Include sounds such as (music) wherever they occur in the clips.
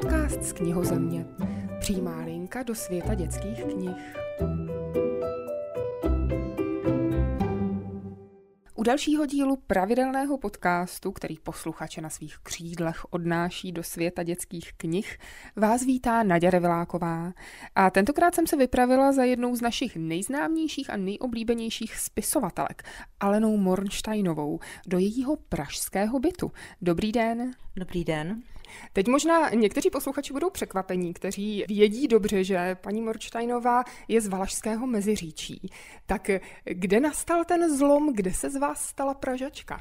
Podcast z knihozemě. Přímá linka do světa dětských knih. U dalšího dílu pravidelného podcastu, který posluchače na svých křídlech odnáší do světa dětských knih, vás vítá Naděra Reviláková. A tentokrát jsem se vypravila za jednou z našich nejznámějších a nejoblíbenějších spisovatelek, Alenou Mornsteinovou, do jejího pražského bytu. Dobrý den. Dobrý den. Teď možná někteří posluchači budou překvapení, kteří vědí dobře, že paní Morčtajnová je z Valašského Meziříčí. Tak kde nastal ten zlom, kde se z vás stala Pražačka?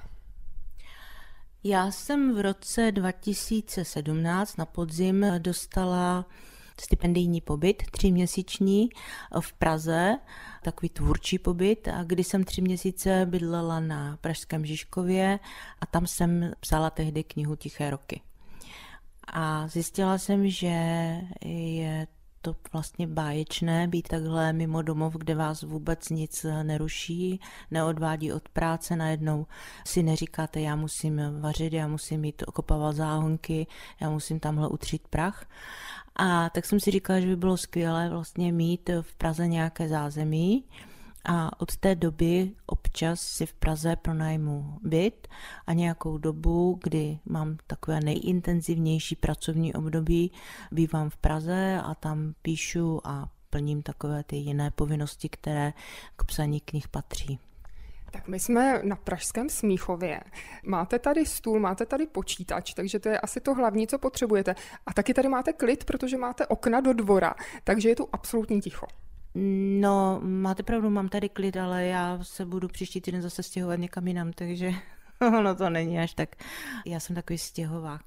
Já jsem v roce 2017 na podzim dostala stipendijní pobyt, tříměsíční v Praze, takový tvůrčí pobyt, a kdy jsem tři měsíce bydlela na Pražském Žižkově a tam jsem psala tehdy knihu Tiché roky. A zjistila jsem, že je to vlastně báječné být takhle mimo domov, kde vás vůbec nic neruší, neodvádí od práce, najednou si neříkáte, já musím vařit, já musím mít okopávat záhonky, já musím tamhle utřít prach. A tak jsem si říkala, že by bylo skvělé vlastně mít v Praze nějaké zázemí, a od té doby občas si v Praze pronajmu byt a nějakou dobu, kdy mám takové nejintenzivnější pracovní období, bývám v Praze a tam píšu a plním takové ty jiné povinnosti, které k psaní knih patří. Tak my jsme na Pražském Smíchově. Máte tady stůl, máte tady počítač, takže to je asi to hlavní, co potřebujete. A taky tady máte klid, protože máte okna do dvora, takže je tu absolutní ticho. No, máte pravdu, mám tady klid, ale já se budu příští týden zase stěhovat někam jinam, takže (laughs) ono to není až tak. Já jsem takový stěhovák.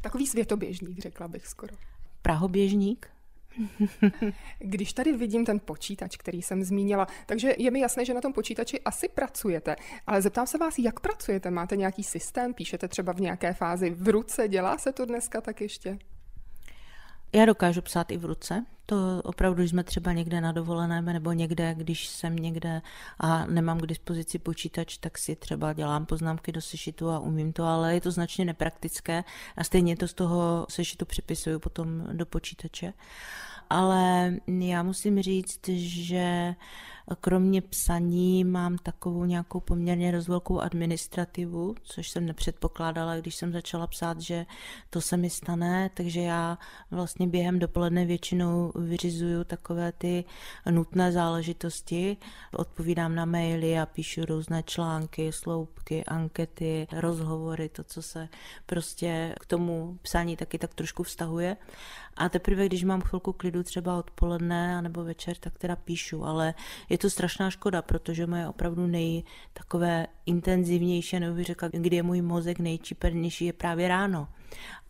Takový světoběžník, řekla bych skoro. Prahoběžník? (laughs) Když tady vidím ten počítač, který jsem zmínila, takže je mi jasné, že na tom počítači asi pracujete, ale zeptám se vás, jak pracujete? Máte nějaký systém? Píšete třeba v nějaké fázi v ruce? Dělá se to dneska tak ještě? Já dokážu psát i v ruce. To opravdu, když jsme třeba někde na dovoleném nebo někde, když jsem někde a nemám k dispozici počítač, tak si třeba dělám poznámky do sešitu a umím to, ale je to značně nepraktické a stejně to z toho sešitu připisuju potom do počítače. Ale já musím říct, že Kromě psaní mám takovou nějakou poměrně dost velkou administrativu, což jsem nepředpokládala, když jsem začala psát, že to se mi stane, takže já vlastně během dopoledne většinou vyřizuju takové ty nutné záležitosti, odpovídám na maily a píšu různé články, sloupky, ankety, rozhovory, to, co se prostě k tomu psání taky tak trošku vztahuje. A teprve, když mám chvilku klidu třeba odpoledne nebo večer, tak teda píšu, ale je to strašná škoda, protože moje opravdu nej takové intenzivnější, nebo bych řekla, kdy je můj mozek nejčipernější, je právě ráno.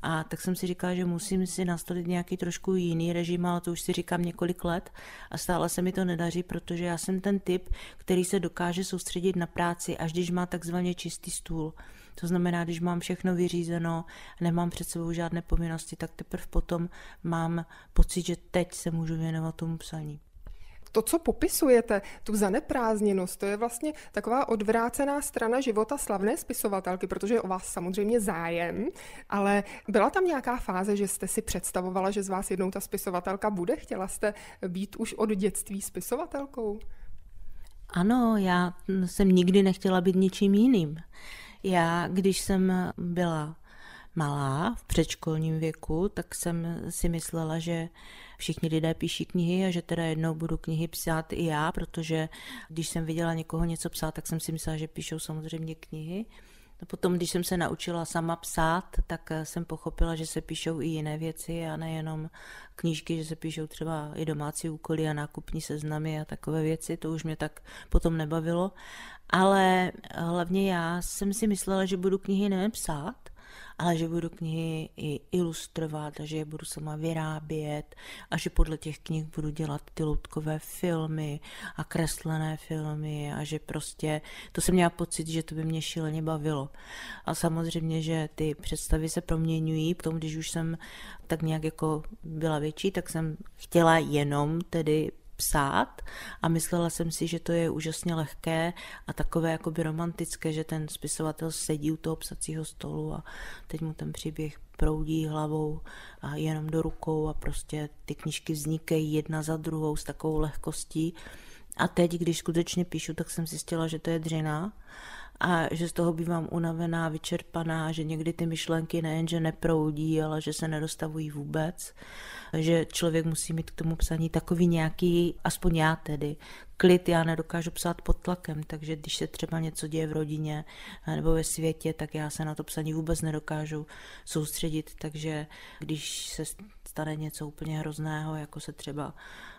A tak jsem si říkala, že musím si nastavit nějaký trošku jiný režim, ale to už si říkám několik let a stále se mi to nedaří, protože já jsem ten typ, který se dokáže soustředit na práci, až když má takzvaně čistý stůl. To znamená, když mám všechno vyřízeno, nemám před sebou žádné povinnosti, tak teprve potom mám pocit, že teď se můžu věnovat tomu psaní to, co popisujete, tu zaneprázdněnost, to je vlastně taková odvrácená strana života slavné spisovatelky, protože je o vás samozřejmě zájem, ale byla tam nějaká fáze, že jste si představovala, že z vás jednou ta spisovatelka bude? Chtěla jste být už od dětství spisovatelkou? Ano, já jsem nikdy nechtěla být ničím jiným. Já, když jsem byla malá, v předškolním věku, tak jsem si myslela, že všichni lidé píší knihy a že teda jednou budu knihy psát i já, protože když jsem viděla někoho něco psát, tak jsem si myslela, že píšou samozřejmě knihy. No potom, když jsem se naučila sama psát, tak jsem pochopila, že se píšou i jiné věci a nejenom knížky, že se píšou třeba i domácí úkoly a nákupní seznamy a takové věci. To už mě tak potom nebavilo. Ale hlavně já jsem si myslela, že budu knihy nejen psát, ale že budu knihy i ilustrovat a že je budu sama vyrábět a že podle těch knih budu dělat ty loutkové filmy a kreslené filmy a že prostě to jsem měla pocit, že to by mě šíleně bavilo. A samozřejmě, že ty představy se proměňují, tom, když už jsem tak nějak jako byla větší, tak jsem chtěla jenom tedy psát a myslela jsem si, že to je úžasně lehké a takové jakoby romantické, že ten spisovatel sedí u toho psacího stolu a teď mu ten příběh proudí hlavou a jenom do rukou a prostě ty knížky vznikají jedna za druhou s takovou lehkostí. A teď, když skutečně píšu, tak jsem zjistila, že to je dřina a že z toho bývám unavená, vyčerpaná, že někdy ty myšlenky nejenže neproudí, ale že se nedostavují vůbec, že člověk musí mít k tomu psaní takový nějaký, aspoň já tedy, klid. Já nedokážu psát pod tlakem, takže když se třeba něco děje v rodině nebo ve světě, tak já se na to psaní vůbec nedokážu soustředit, takže když se stane něco úplně hrozného, jako se třeba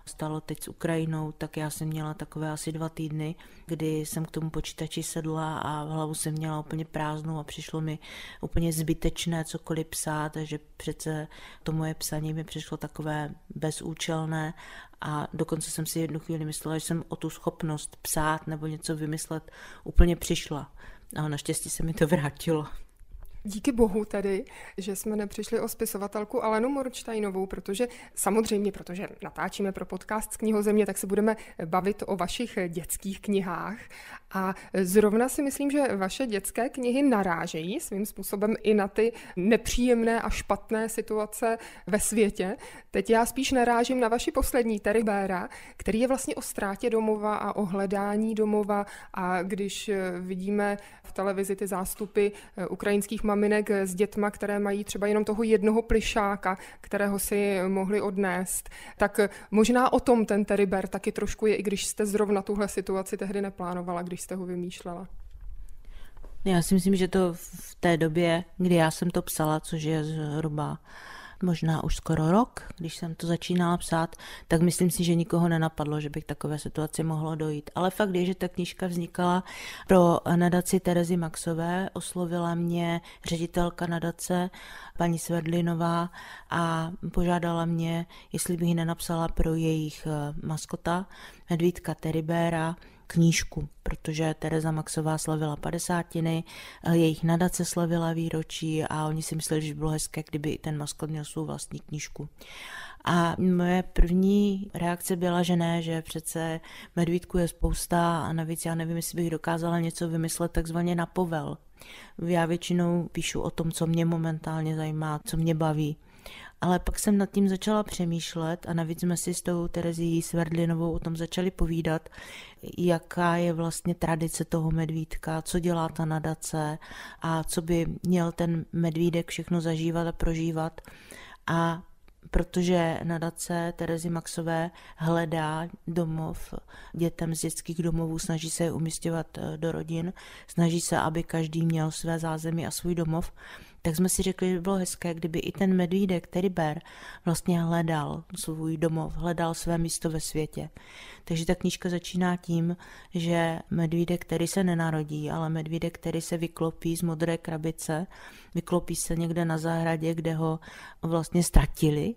stalo teď s Ukrajinou, tak já jsem měla takové asi dva týdny, kdy jsem k tomu počítači sedla a v hlavu jsem měla úplně prázdnou a přišlo mi úplně zbytečné cokoliv psát, že přece to moje psaní mi přišlo takové bezúčelné a dokonce jsem si jednu chvíli myslela, že jsem o tu schopnost psát nebo něco vymyslet úplně přišla. A naštěstí se mi to vrátilo. Díky bohu tedy, že jsme nepřišli o spisovatelku Alenu Morčtajnovou, protože samozřejmě, protože natáčíme pro podcast z knihozemě, tak se budeme bavit o vašich dětských knihách. A zrovna si myslím, že vaše dětské knihy narážejí svým způsobem i na ty nepříjemné a špatné situace ve světě. Teď já spíš narážím na vaši poslední Teribéra, který je vlastně o ztrátě domova a o hledání domova a když vidíme v televizi ty zástupy ukrajinských maminek s dětma, které mají třeba jenom toho jednoho plišáka, kterého si mohli odnést. Tak možná o tom ten teriber taky trošku je, i když jste zrovna tuhle situaci tehdy neplánovala, když jste ho vymýšlela. Já si myslím, že to v té době, kdy já jsem to psala, což je zhruba možná už skoro rok, když jsem to začínala psát, tak myslím si, že nikoho nenapadlo, že by k takové situaci mohlo dojít. Ale fakt je, že ta knížka vznikala pro nadaci Terezy Maxové, oslovila mě ředitelka nadace, paní Sverdlinová a požádala mě, jestli bych nenapsala pro jejich eh, maskota, medvídka Teribéra, knížku, protože Tereza Maxová slavila padesátiny, eh, jejich nadace slavila výročí a oni si mysleli, že by bylo hezké, kdyby ten maskot měl svou vlastní knížku. A moje první reakce byla, že ne, že přece medvídku je spousta a navíc já nevím, jestli bych dokázala něco vymyslet takzvaně na povel. Já většinou píšu o tom, co mě momentálně zajímá, co mě baví. Ale pak jsem nad tím začala přemýšlet a navíc jsme si s tou Terezí Sverdlinovou o tom začali povídat, jaká je vlastně tradice toho medvídka, co dělá ta nadace a co by měl ten medvídek všechno zažívat a prožívat. A protože nadace Terezy Maxové hledá domov dětem z dětských domovů, snaží se je umistovat eh, do rodin, snaží se, aby každý měl své zázemí a svůj domov, tak jsme si řekli, že by bylo hezké, kdyby i ten medvídek, který ber, vlastně hledal svůj domov, hledal své místo ve světě. Takže ta knížka začíná tím, že medvídek, který se nenarodí, ale medvídek, který se vyklopí z modré krabice, vyklopí se někde na zahradě, kde ho vlastně ztratili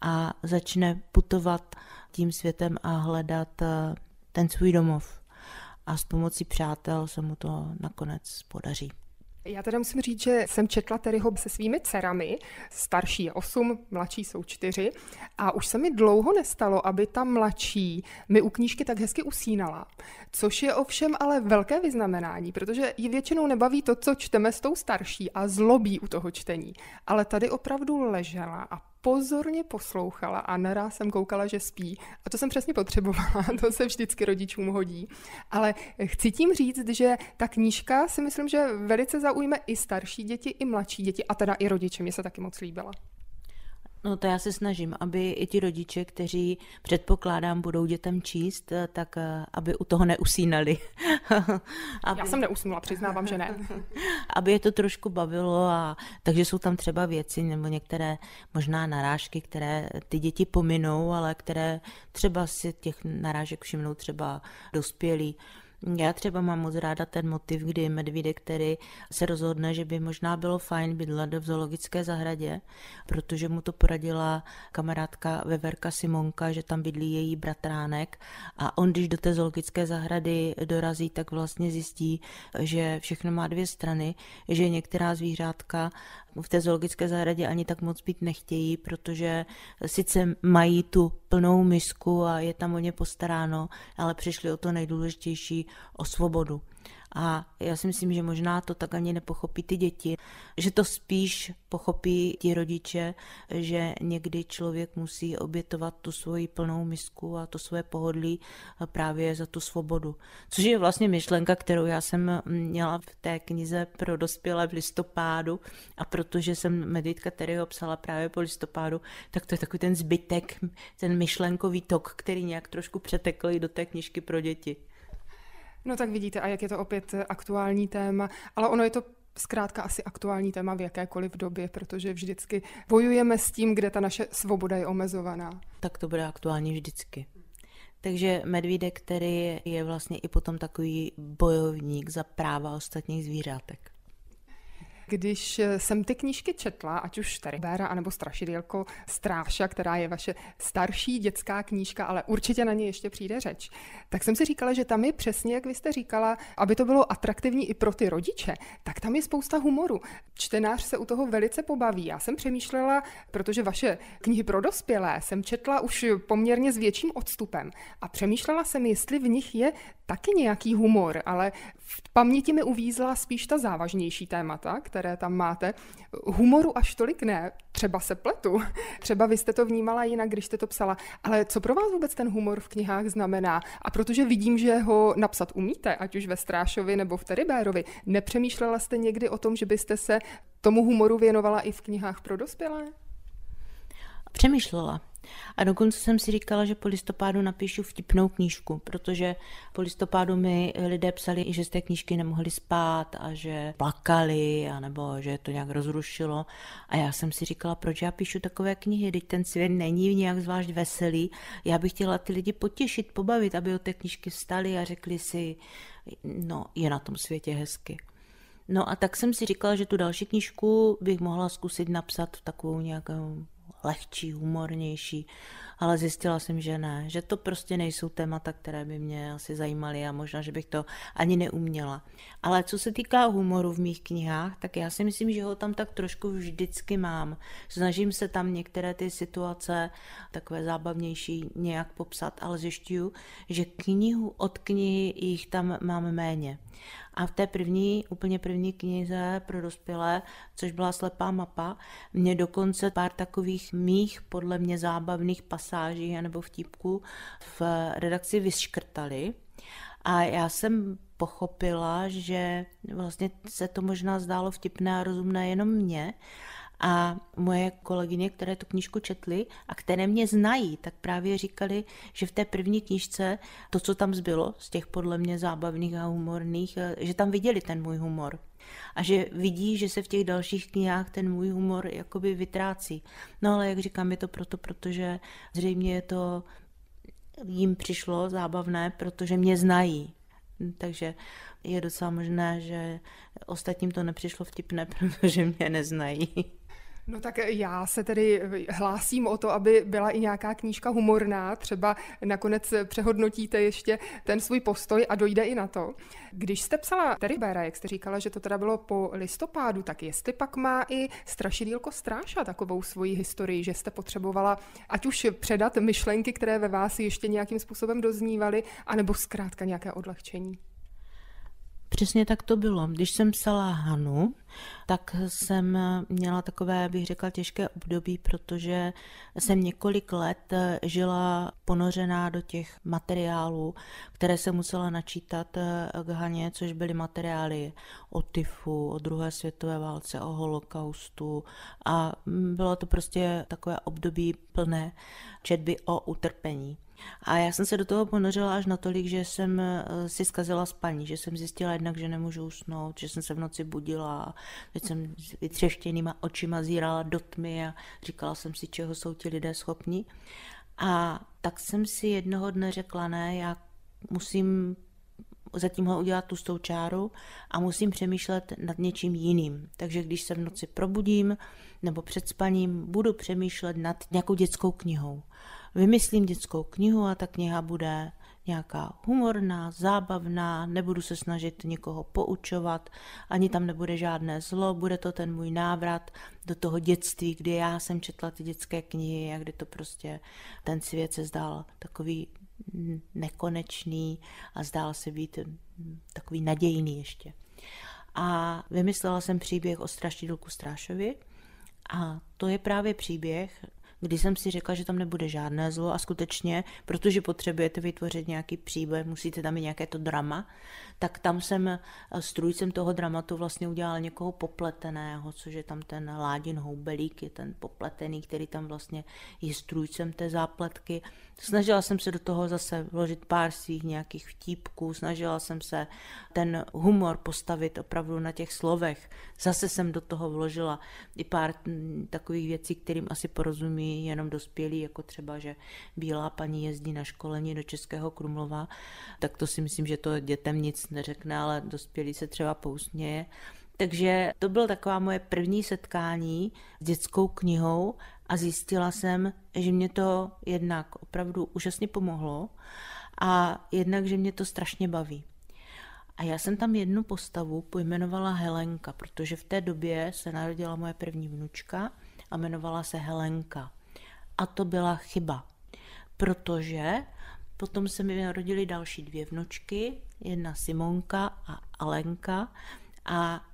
a začne putovat tím světem a hledat eh, ten svůj domov. A s pomocí přátel se mu to nakonec podaří. Já teda musím říct, že jsem četla Terryho se svými dcerami, starší je 8, mladší jsou 4 a už se mi dlouho nestalo, aby ta mladší mi u knížky tak hezky usínala. Což je ovšem ale velké vyznamenání, protože ji většinou nebaví to, co čteme s tou starší a zlobí u toho čtení. Ale tady opravdu ležela a pozorně poslouchala a naraz jsem koukala, že spí. A to jsem přesně potřebovala, (laughs) to se vždycky rodičům hodí. Ale chci tím říct, že ta knížka si myslím, že velice zaujme i starší děti, i mladší děti a teda i rodiče. Mě se taky moc líbila. No to já se snažím, aby i ti rodiče, kteří předpokládám budou dětem číst, tak eh, aby u toho neusínali. (laughs) aby... Já jsem neusnula, přiznávám, že ne. (laughs) aby je to trošku bavilo a takže jsou tam třeba věci nebo některé možná narážky, které ty děti pominou, ale které třeba si těch narážek všimnou třeba dospělí. Já třeba mám moc ráda ten motiv, kdy medvídek, který se rozhodne, že by možná bylo fajn bydlet v zoologické zahradě, protože mu to poradila kamarádka Veverka Simonka, že tam bydlí její bratránek. A on, když do té zoologické zahrady dorazí, tak vlastně zjistí, že všechno má dvě strany, že některá zvířátka v té zoologické zahradě ani tak moc být nechtějí, protože sice mají tu plnou misku a je tam o ně postaráno, ale přišli o to nejdůležitější, o svobodu. A já si myslím, že možná to tak ani nepochopí ty děti, že to spíš pochopí ti rodiče, že někdy člověk musí obětovat tu svoji plnou misku a to svoje pohodlí právě za tu svobodu. Což je vlastně myšlenka, kterou já jsem měla v té knize pro dospělé v listopádu a protože jsem Meditka Terryho psala právě po listopádu, tak to je takový ten zbytek, ten myšlenkový tok, který nějak trošku přetekl i do té knižky pro děti. No tak vidíte, a jak je to opět aktuální téma, ale ono je to zkrátka asi aktuální téma v jakékoliv době, protože vždycky bojujeme s tím, kde ta naše svoboda je omezovaná. Tak to bude aktuální vždycky. Takže medvídek, který je vlastně i potom takový bojovník za práva ostatních zvířátek. Když jsem ty knížky četla, ať už tady Béra anebo Strašidelko Stráša, která je vaše starší dětská knížka, ale určitě na ně ještě přijde řeč, tak jsem si říkala, že tam je přesně, jak vy jste říkala, aby to bylo atraktivní i pro ty rodiče, tak tam je spousta humoru. Čtenář se u toho velice pobaví. Já jsem přemýšlela, protože vaše knihy pro dospělé jsem četla už poměrně s větším odstupem a přemýšlela jsem, jestli v nich je taky nějaký humor, ale v paměti mi uvízla spíš ta závažnější témata, které tam máte. Humoru až tolik ne, třeba se pletu, třeba vy jste to vnímala jinak, když jste to psala, ale co pro vás vůbec ten humor v knihách znamená? A protože vidím, že ho napsat umíte, ať už ve Strášovi nebo v Teribérovi, nepřemýšlela jste někdy o tom, že byste se tomu humoru věnovala i v knihách pro dospělé? Přemýšlela. A dokonce jsem si říkala, že po listopádu napíšu vtipnou knížku, protože po listopádu mi lidé psali, že z té knížky nemohli spát a že plakali, anebo že to nějak rozrušilo. A já jsem si říkala, proč já píšu takové knihy, teď ten svět není nějak zvlášť veselý. Já bych chtěla ty lidi potěšit, pobavit, aby od té knížky vstali a řekli si, no, je na tom světě hezky. No a tak jsem si říkala, že tu další knížku bych mohla zkusit napsat takovou nějakou lehčí, humornější, ale zjistila jsem, že ne, že to prostě nejsou témata, které by mě asi zajímaly a možná, že bych to ani neuměla. Ale co se týká humoru v mých knihách, tak já si myslím, že ho tam tak trošku vždycky mám. Snažím se tam některé ty situace takové zábavnější nějak popsat, ale zjišťuju, že knihu od knihy jich tam mám méně. A v té první, úplně první knize pro dospělé, což byla slepá mapa, mě dokonce pár takových mých, podle mě zábavných pasáží nebo vtipků v redakci vyškrtali. A já jsem pochopila, že vlastně se to možná zdálo vtipné a rozumné jenom mně, a moje kolegyně, které tu knížku četly a které mě znají, tak právě říkali, že v té první knížce to, co tam zbylo z těch podle mě zábavných a humorných, eh, že tam viděli ten můj humor. A že vidí, že se v těch dalších knihách ten můj humor jakoby vytrácí. No ale jak říkám, je to proto, protože zřejmě je to jim přišlo zábavné, protože mě znají. Takže je docela možné, že ostatním to nepřišlo vtipné, (laughs) protože mě neznají. No tak já se tedy hlásím o to, aby byla i nějaká knížka humorná, třeba nakonec přehodnotíte ještě ten svůj postoj a dojde i na to. Když jste psala Teribera, jak jste říkala, že to teda bylo po listopádu, tak jestli pak má i Strašidílko Stráša takovou svoji historii, že jste potřebovala ať už předat myšlenky, které ve vás ještě nějakým způsobem doznívaly, anebo zkrátka nějaké odlehčení? Přesně tak to bylo. Když jsem psala Hanu, tak jsem měla takové, bych řekla, těžké období, protože jsem několik let žila ponořená do těch materiálů, které jsem musela načítat k Haně, což byly materiály o tyfu, o druhé světové válce, o holokaustu a bylo to prostě takové období plné četby o utrpení. A já jsem se do toho ponořila až natolik, že jsem eh, si zkazila spaní, že jsem zjistila jednak, že nemůžu usnout, že jsem se v noci budila, teď jsem s vytřeštěnýma očima zírala do tmy a říkala jsem si, čeho jsou ti lidé schopni. A tak jsem si jednoho dne řekla, ne, já musím zatím ho udělat tu čáru a musím přemýšlet nad něčím jiným. Takže když se v noci probudím nebo před spaním, budu přemýšlet nad nějakou dětskou knihou vymyslím dětskou knihu a ta kniha bude nějaká humorná, zábavná, nebudu se snažit někoho poučovat, ani tam nebude žádné zlo, bude to ten můj návrat do toho dětství, kdy já jsem četla ty dětské knihy a kdy to prostě ten svět se zdál takový nekonečný a zdál se být takový nadějný ještě. A vymyslela jsem příběh o strašidlku Strášovi a to je právě příběh, kdy jsem si řekla, že tam nebude žádné zlo a skutečně, protože potřebujete vytvořit nějaký příběh, musíte tam mít nějaké to drama, tak tam jsem eh, strůjcem toho dramatu vlastně udělala někoho popleteného, což je tam ten Ládin houbelík, je ten popletený, který tam vlastně je strůjcem té zápletky. Snažila jsem se do toho zase vložit pár svých nějakých vtípků, snažila jsem se ten humor postavit opravdu na těch slovech. Zase jsem do toho vložila i pár mm, takových věcí, kterým asi porozumí jenom dospělí, jako třeba, že bílá paní jezdí na školení do Českého Krumlova, tak to si myslím, že to dětem nic neřekne, ale dospělý se třeba pousměje. Takže to bylo taková moje první setkání s dětskou knihou a zjistila jsem, že mě to jednak opravdu úžasně pomohlo a jednak, že mě to strašně baví. A já jsem tam jednu postavu pojmenovala Helenka, protože v té době se narodila moje první vnučka a jmenovala se Helenka. A to byla chyba, protože potom se mi narodily další dvě vnučky, jedna Simonka a Alenka. A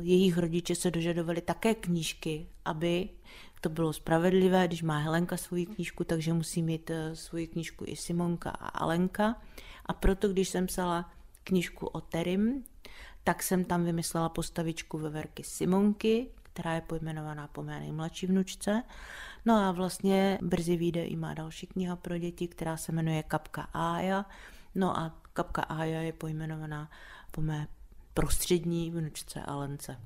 jejich rodiče se dožadovali také knížky, aby to bylo spravedlivé, když má Helenka svoji knížku, takže musí mít eh, svoji knížku i Simonka a Alenka. A proto, když jsem psala knížku o Terim, tak jsem tam vymyslela postavičku Veverky Simonky, která je pojmenovaná po mé nejmladší vnučce. No a vlastně brzy vyjde i má další kniha pro děti, která se jmenuje Kapka Ája. No a Kapka Ája je pojmenovaná po mé prostřední vnučce Alence.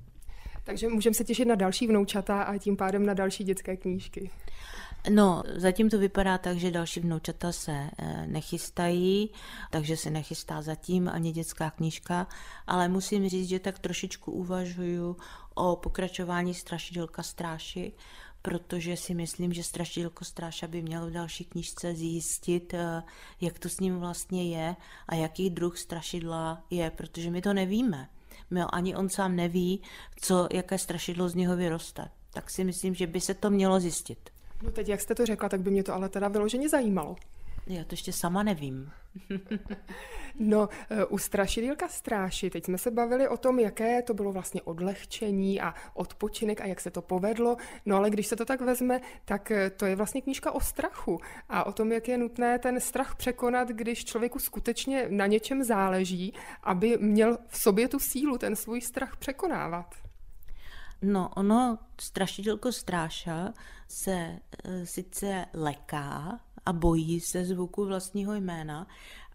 Takže můžeme se těšit na další vnoučata a tím pádem na další dětské knížky. No, zatím to vypadá tak, že další vnoučata se eh, nechystají, takže se nechystá zatím ani dětská knížka, ale musím říct, že tak trošičku uvažuju o pokračování Strašidelka Stráši, protože si myslím, že Strašidelko Stráša by měl v další knížce zjistit, eh, jak to s ním vlastně je a jaký druh strašidla je, protože my to nevíme. My ani on sám neví, co, jaké strašidlo z něho vyroste. Tak si myslím, že by se to mělo zjistit. No teď, jak jste to řekla, tak by mě to ale teda vyloženě zajímalo. Já to ještě sama nevím. (laughs) no, eh, u Strašidílka Stráši, teď jsme se bavili o tom, jaké to bylo vlastně odlehčení a odpočinek a jak se to povedlo. No ale když se to tak vezme, tak eh, to je vlastně knížka o strachu a o tom, jak je nutné ten strach překonat, když člověku skutečně na něčem záleží, aby měl v sobě tu sílu ten svůj strach překonávat. No, ono, strašidelko Stráša se e, sice leká a bojí se zvuku vlastního jména,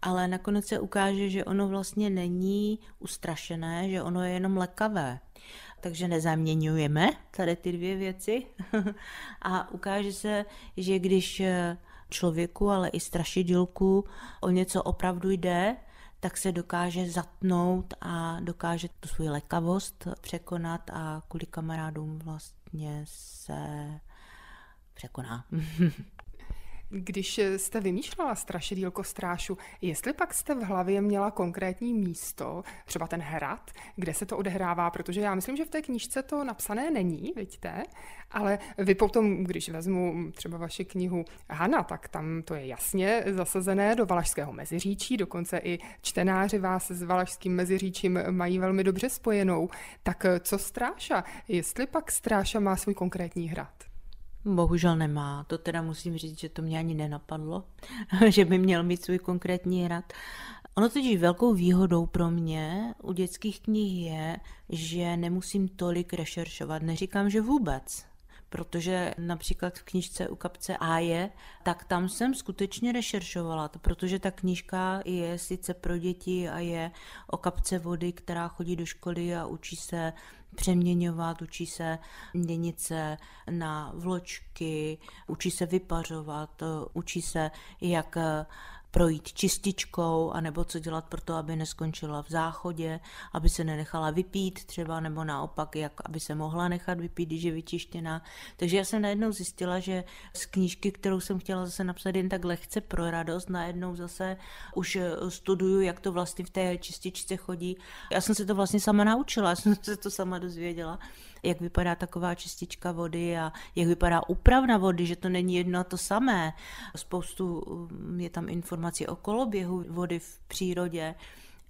ale nakonec se ukáže, že ono vlastně není ustrašené, že ono je jenom lekavé. Takže nezaměňujeme tady ty dvě věci (laughs) a ukáže se, že když e, člověku, ale i strašidelku o něco opravdu jde, tak se dokáže zatnout a dokáže tu svou lekavost překonat a kvůli kamarádům vlastně se překoná. (laughs) Když jste vymýšlela strašidílko strášu, jestli pak jste v hlavě měla konkrétní místo, třeba ten hrad, kde se to odehrává, protože já myslím, že v té knížce to napsané není, vidíte, ale vy potom, když vezmu třeba vaši knihu Hana, tak tam to je jasně zasazené do Valašského meziříčí, dokonce i čtenáři vás s Valašským meziříčím mají velmi dobře spojenou. Tak co Stráša? Jestli pak Stráša má svůj konkrétní hrad? Bohužel nemá. To teda musím říct, že to mě ani nenapadlo, (laughs) že by měl mít svůj konkrétní hrad. Ono totiž velkou výhodou pro mě u dětských knih je, že nemusím tolik rešeršovat. Neříkám, že vůbec, protože například v knižce u kapce A je, tak tam jsem skutečně rešeršovala, protože ta knížka je sice pro děti a je o kapce vody, která chodí do školy a učí se přeměňovat, učí se měnit se na vločky, učí se vypařovat, učí se, jak projít čističkou, anebo co dělat pro to, aby neskončila v záchodě, aby se nenechala vypít třeba, nebo naopak, jak aby se mohla nechat vypít, když je vyčištěná. Takže já jsem najednou zjistila, že z knížky, kterou jsem chtěla zase napsat jen tak lehce pro radost, najednou zase už studuju, jak to vlastně v té čističce chodí. Já jsem se to vlastně sama naučila, (laughs) já jsem se to sama dozvěděla jak vypadá taková čistička vody a jak vypadá úpravna vody, že to není jedno a to samé. Spoustu mm, je tam informací o koloběhu vody v přírodě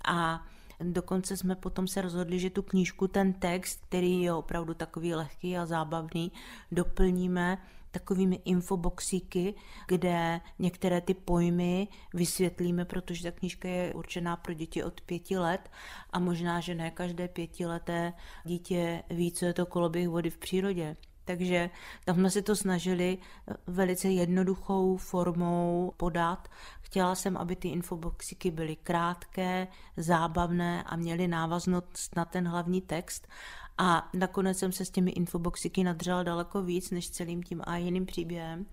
a Dokonce jsme potom se rozhodli, že tu knížku, ten text, který je opravdu takový lehký a zábavný, doplníme takovými infoboxíky, kde některé ty pojmy vysvětlíme, protože ta knížka je určená pro děti od pěti let a možná, že ne každé pětileté dítě ví, co je to koloběh vody v přírodě. Takže tam jsme si to snažili velice jednoduchou formou podat. Chtěla jsem, aby ty infoboxiky byly krátké, zábavné a měly návaznost na ten hlavní text a nakonec jsem se s těmi infoboxiky nadřela daleko víc než celým tím a jiným příběhem,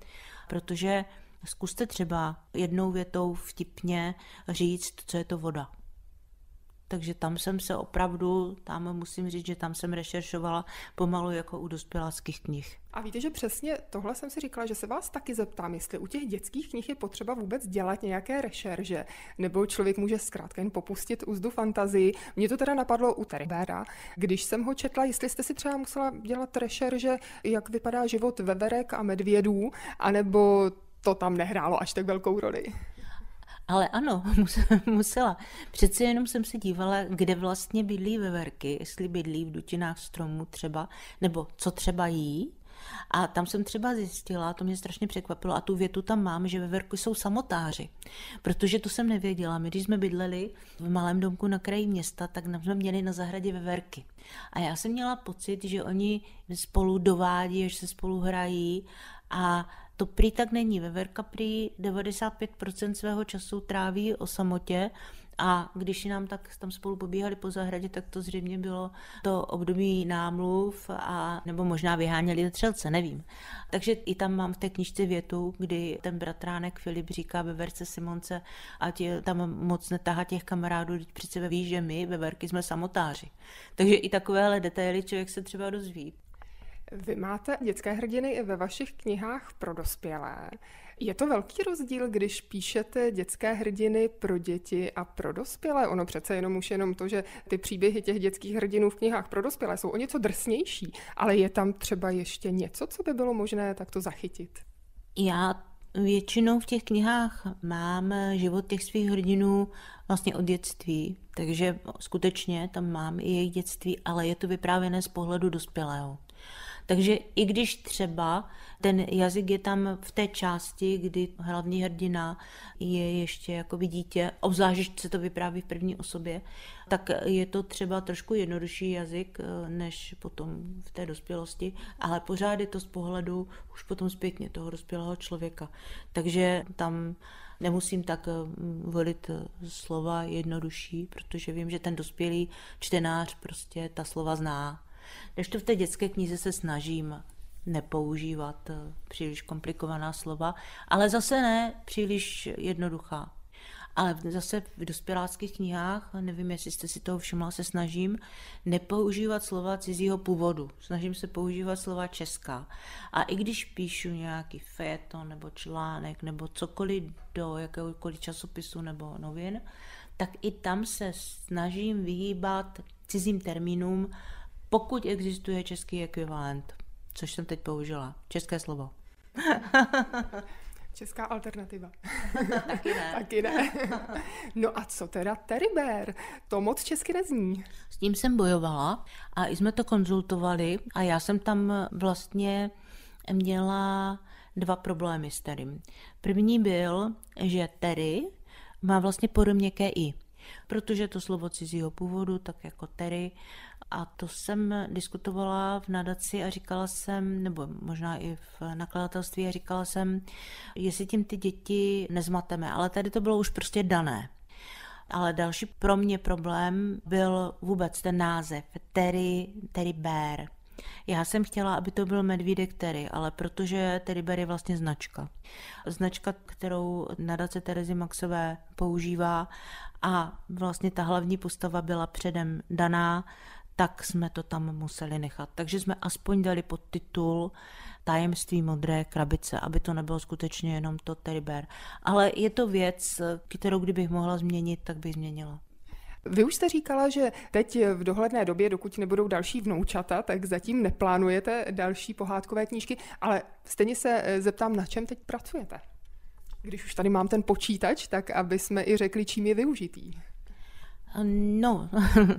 protože zkuste třeba jednou větou vtipně říct, co je to voda. Takže tam jsem se opravdu, tam musím říct, že tam jsem rešeršovala pomalu jako u dospěláckých knih. A víte, že přesně tohle jsem si říkala, že se vás taky zeptám, jestli u těch dětských knih je potřeba vůbec dělat nějaké rešerže, nebo člověk může zkrátka jen popustit úzdu fantazii. Mně to teda napadlo u Teribera, když jsem ho četla, jestli jste si třeba musela dělat rešerže, jak vypadá život veverek a medvědů, anebo to tam nehrálo až tak velkou roli. Ale ano, (laughs) musela. Přece jenom jsem se dívala, kde vlastně bydlí veverky, jestli bydlí v dutinách stromů třeba, nebo co třeba jí. A tam jsem třeba zjistila, to mě strašně překvapilo, a tu větu tam mám, že veverky jsou samotáři. Protože to jsem nevěděla. My, když jsme bydleli v malém domku na kraji města, tak jsme měli na zahradě veverky. A já jsem měla pocit, že oni spolu dovádí, že se spolu hrají a to prý tak není. Veverka prý 95% svého času tráví o samotě a když nám tak tam spolu pobíhali po zahradě, tak to zřejmě bylo to období námluv a nebo možná vyháněli střelce, nevím. Takže i tam mám v té knižce větu, kdy ten bratránek Filip říká Veverce Simonce, ať tam moc netahá těch kamarádů, teď přece ví, že my, Veverky, jsme samotáři. Takže i takovéhle detaily člověk se třeba dozví. Vy máte dětské hrdiny i ve vašich knihách pro dospělé. Je to velký rozdíl, když píšete dětské hrdiny pro děti a pro dospělé? Ono přece jenom už jenom to, že ty příběhy těch dětských hrdinů v knihách pro dospělé jsou o něco drsnější, ale je tam třeba ještě něco, co by bylo možné takto zachytit? Já většinou v těch knihách mám život těch svých hrdinů vlastně od dětství, takže skutečně tam mám i jejich dětství, ale je to vyprávěné z pohledu dospělého. Takže i když třeba ten jazyk je tam v té části, kdy hlavní hrdina je ještě jako dítě, obzvlášť, se to vypráví v první osobě, tak je to třeba trošku jednodušší jazyk eh, než potom v té dospělosti, ale pořád je to z pohledu už potom zpětně toho dospělého člověka. Takže tam nemusím tak eh, volit eh, slova jednodušší, protože vím, že ten dospělý čtenář prostě ta slova zná když to v té dětské knize se snažím nepoužívat eh, příliš komplikovaná slova, ale zase ne příliš jednoduchá. Ale zase v dospěláckých knihách, nevím, jestli jste si toho všimla, se snažím nepoužívat slova cizího původu. Snažím se používat slova česká. A i když píšu nějaký feton nebo článek nebo cokoliv do jakéhokoliv časopisu nebo novin, tak i tam se snažím vyhýbat cizím termínům, pokud existuje český ekvivalent, což jsem teď použila. České slovo. (laughs) Česká alternativa. (laughs) Taky ne. Taky ne. (laughs) No a co teda Teribér? To moc česky nezní. S tím jsem bojovala a i jsme to konzultovali a já jsem tam vlastně měla dva problémy s Terym. První byl, že Terry má vlastně podobně i. Protože to slovo cizího původu, tak jako Terry, a to jsem diskutovala v nadaci a říkala jsem, nebo možná i v nakladatelství a říkala jsem, jestli tím ty děti nezmateme, ale tady to bylo už prostě dané. Ale další pro mě problém byl vůbec ten název Terry, Terry Bear. Já jsem chtěla, aby to byl medvídek Terry, ale protože Terry Bear je vlastně značka. Značka, kterou nadace Terezy Maxové používá a vlastně ta hlavní postava byla předem daná, tak jsme to tam museli nechat. Takže jsme aspoň dali pod titul Tajemství modré krabice, aby to nebylo skutečně jenom to Terry Bear. Ale je to věc, kterou kdybych mohla změnit, tak bych změnila. Vy už jste říkala, že teď v dohledné době, dokud nebudou další vnoučata, tak zatím neplánujete další pohádkové knížky, ale stejně se eh, zeptám, na čem teď pracujete? Když už tady mám ten počítač, tak aby jsme i řekli, čím je využitý. No,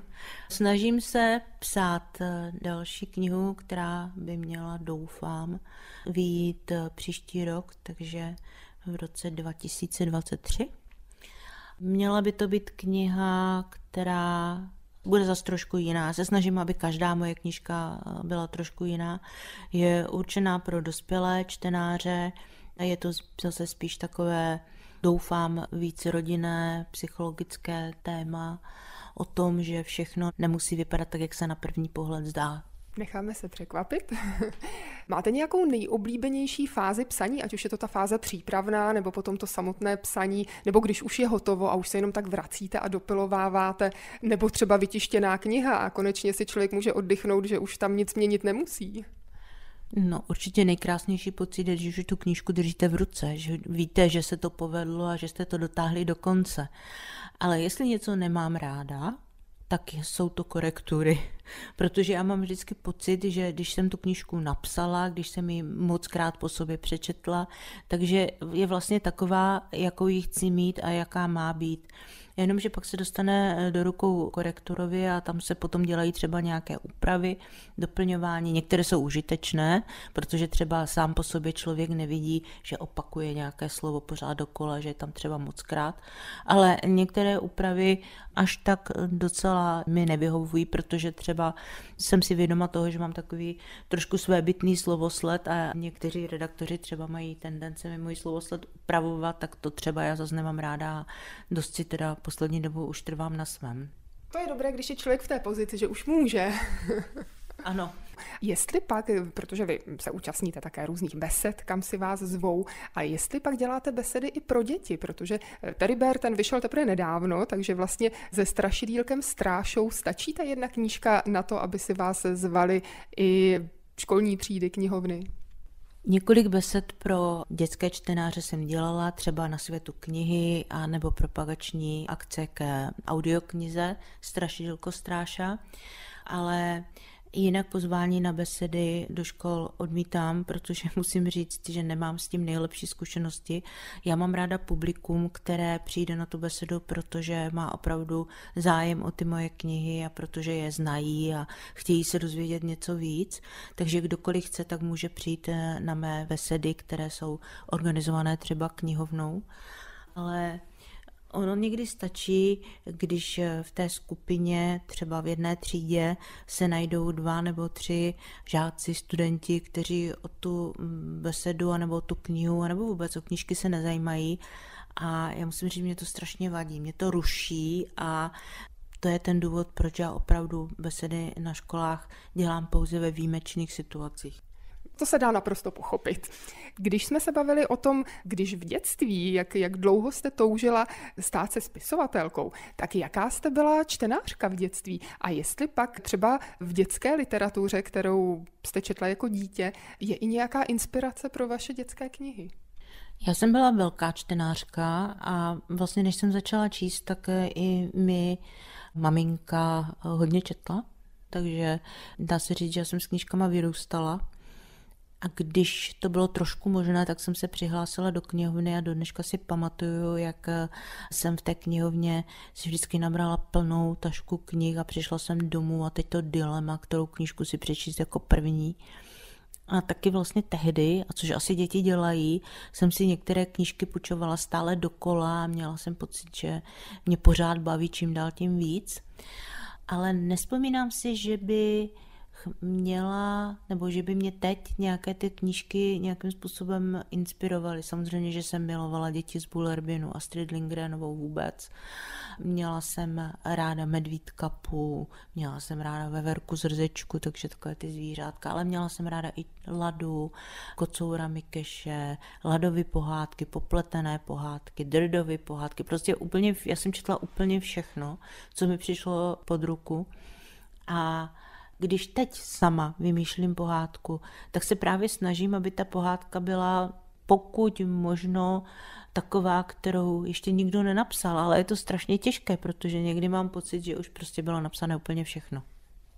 (laughs) snažím se psát eh, další knihu, která by měla, doufám, vyjít eh, příští rok, takže v roce 2023. Měla by to být kniha, která bude zase trošku jiná. Se snažím, aby každá moje knižka eh, byla trošku jiná. Je určená pro dospělé čtenáře, je to zase spíš takové, doufám, víc rodinné, psychologické téma o tom, že všechno nemusí vypadat tak, jak se na první pohled zdá. Necháme se překvapit. (laughs) Máte nějakou nejoblíbenější fázi psaní, ať už je to ta fáze přípravná, nebo potom to samotné psaní, nebo když už je hotovo a už se jenom tak vracíte a dopilováváte, nebo třeba vytištěná kniha a konečně si člověk může oddychnout, že už tam nic měnit nemusí? No určitě nejkrásnější pocit je, že už tu knížku držíte v ruce, že víte, že se to povedlo a že jste to dotáhli do konce. Ale jestli něco nemám ráda, tak jsou to korektury. (laughs) Protože já mám vždycky pocit, že když jsem tu knížku napsala, když jsem ji moc krát po sobě přečetla, takže je vlastně taková, jakou ji chci mít a jaká má být jenomže pak se dostane eh, do rukou korektorovi a tam se potom dělají třeba nějaké úpravy, doplňování. Některé jsou užitečné, protože třeba sám po sobě člověk nevidí, že opakuje nějaké slovo pořád dokola, že je tam třeba moc krát, ale některé úpravy až tak docela mi nevyhovují, protože třeba jsem si vědoma toho, že mám takový trošku své bytný slovosled a někteří redaktoři třeba mají tendence mi můj slovosled upravovat, tak to třeba já zase nemám ráda a dost si teda poslední dobou už trvám na svém. To je dobré, když je člověk v té pozici, že už může. (laughs) Ano. Jestli pak, protože vy se účastníte také různých besed, kam si vás zvou, a jestli pak děláte besedy i pro děti, protože Terry Bear ten vyšel teprve nedávno, takže vlastně se strašidílkem Strášou stačí ta jedna knížka na to, aby si vás zvali i školní třídy, knihovny? Několik besed pro dětské čtenáře jsem dělala, třeba na světu knihy a nebo propagační akce k audioknize Strašidilko Stráša, ale Jinak pozvání na besedy do škol odmítám, protože (laughs) musím říct, že nemám s tím nejlepší zkušenosti. Já mám ráda publikum, které přijde na tu besedu, protože má opravdu zájem o ty moje knihy a protože je znají a chtějí se dozvědět něco víc. Takže kdokoliv chce, tak může přijít eh, na mé besedy, které jsou organizované třeba knihovnou. Ale Ono někdy stačí, když v té skupině, třeba v jedné třídě, se najdou dva nebo tři žáci, studenti, kteří o tu besedu, nebo o tu knihu, nebo vůbec o knížky se nezajímají. A já musím říct, mě to strašně vadí, mě to ruší a to je ten důvod, proč já opravdu besedy na školách dělám pouze ve výjimečných situacích. To se dá naprosto pochopit. Když jsme se bavili o tom, když v dětství, jak, jak dlouho jste toužila stát se spisovatelkou, tak jaká jste byla čtenářka v dětství? A jestli pak třeba v dětské literatuře, kterou jste četla jako dítě, je i nějaká inspirace pro vaše dětské knihy? Já jsem byla velká čtenářka a vlastně než jsem začala číst, tak i mi maminka hodně četla, takže dá se říct, že jsem s knížkama vyrůstala. A když to bylo trošku možné, tak jsem se přihlásila do knihovny a do dneška si pamatuju, jak eh, jsem v té knihovně si vždycky nabrala plnou tašku knih a přišla jsem domů a teď to dilema, kterou knížku si přečíst jako první. A taky vlastně tehdy, a což asi děti dělají, jsem si některé knížky půjčovala stále dokola a měla jsem pocit, že mě pořád baví čím dál tím víc. Ale nespomínám si, že by měla, nebo že by mě teď nějaké ty knížky nějakým způsobem inspirovaly. Samozřejmě, že jsem milovala děti z Bullerbinu, Astrid Lindgrenovou vůbec. Měla jsem ráda medvíd kapu, měla jsem ráda veverku z rzečku, takže takové ty zvířátka, ale měla jsem ráda i ladu, kocoura Mikeše, ladovy pohádky, popletené pohádky, drdovy pohádky, prostě úplně, já jsem četla úplně všechno, co mi přišlo pod ruku. A když teď sama vymýšlím pohádku, tak se právě snažím, aby ta pohádka byla pokud možno taková, kterou ještě nikdo nenapsal, ale je to strašně těžké, protože někdy mám pocit, že už prostě bylo napsané úplně všechno.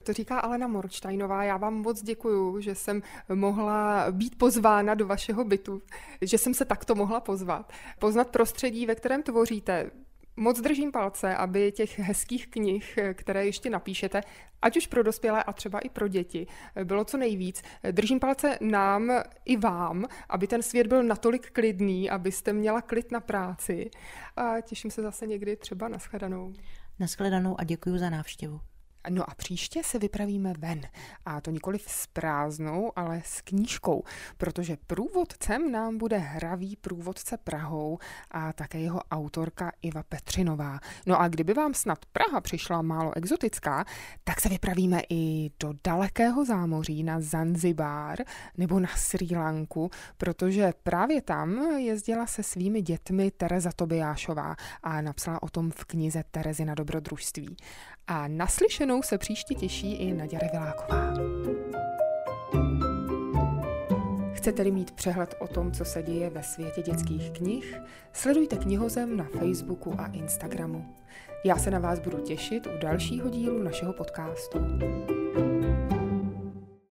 To říká Alena Morčtajnová. Já vám moc děkuju, že jsem mohla být pozvána do vašeho bytu, že jsem se takto mohla pozvat. Poznat prostředí, ve kterém tvoříte. Moc držím palce, aby těch hezkých knih, které ještě napíšete, ať už pro dospělé a třeba i pro děti, bylo co nejvíc. Držím palce nám i vám, aby ten svět byl natolik klidný, abyste měla klid na práci. A těším se zase někdy třeba na shledanou. Naschledanou a děkuji za návštěvu. No a příště se vypravíme ven. A to nikoli s prázdnou, ale s knížkou, protože průvodcem nám bude hravý průvodce Prahou a také jeho autorka Iva Petřinová. No a kdyby vám snad Praha přišla málo exotická, tak se vypravíme i do dalekého zámoří na Zanzibár nebo na Sri Lanku, protože právě tam jezdila se svými dětmi Tereza Tobiášová a napsala o tom v knize Terezy na dobrodružství. A naslyšenou se příště těší i Naděra Viláková. Chcete-li mít přehled o tom, co se děje ve světě dětských knih, sledujte knihozem na Facebooku a Instagramu. Já se na vás budu těšit u dalšího dílu našeho podcastu.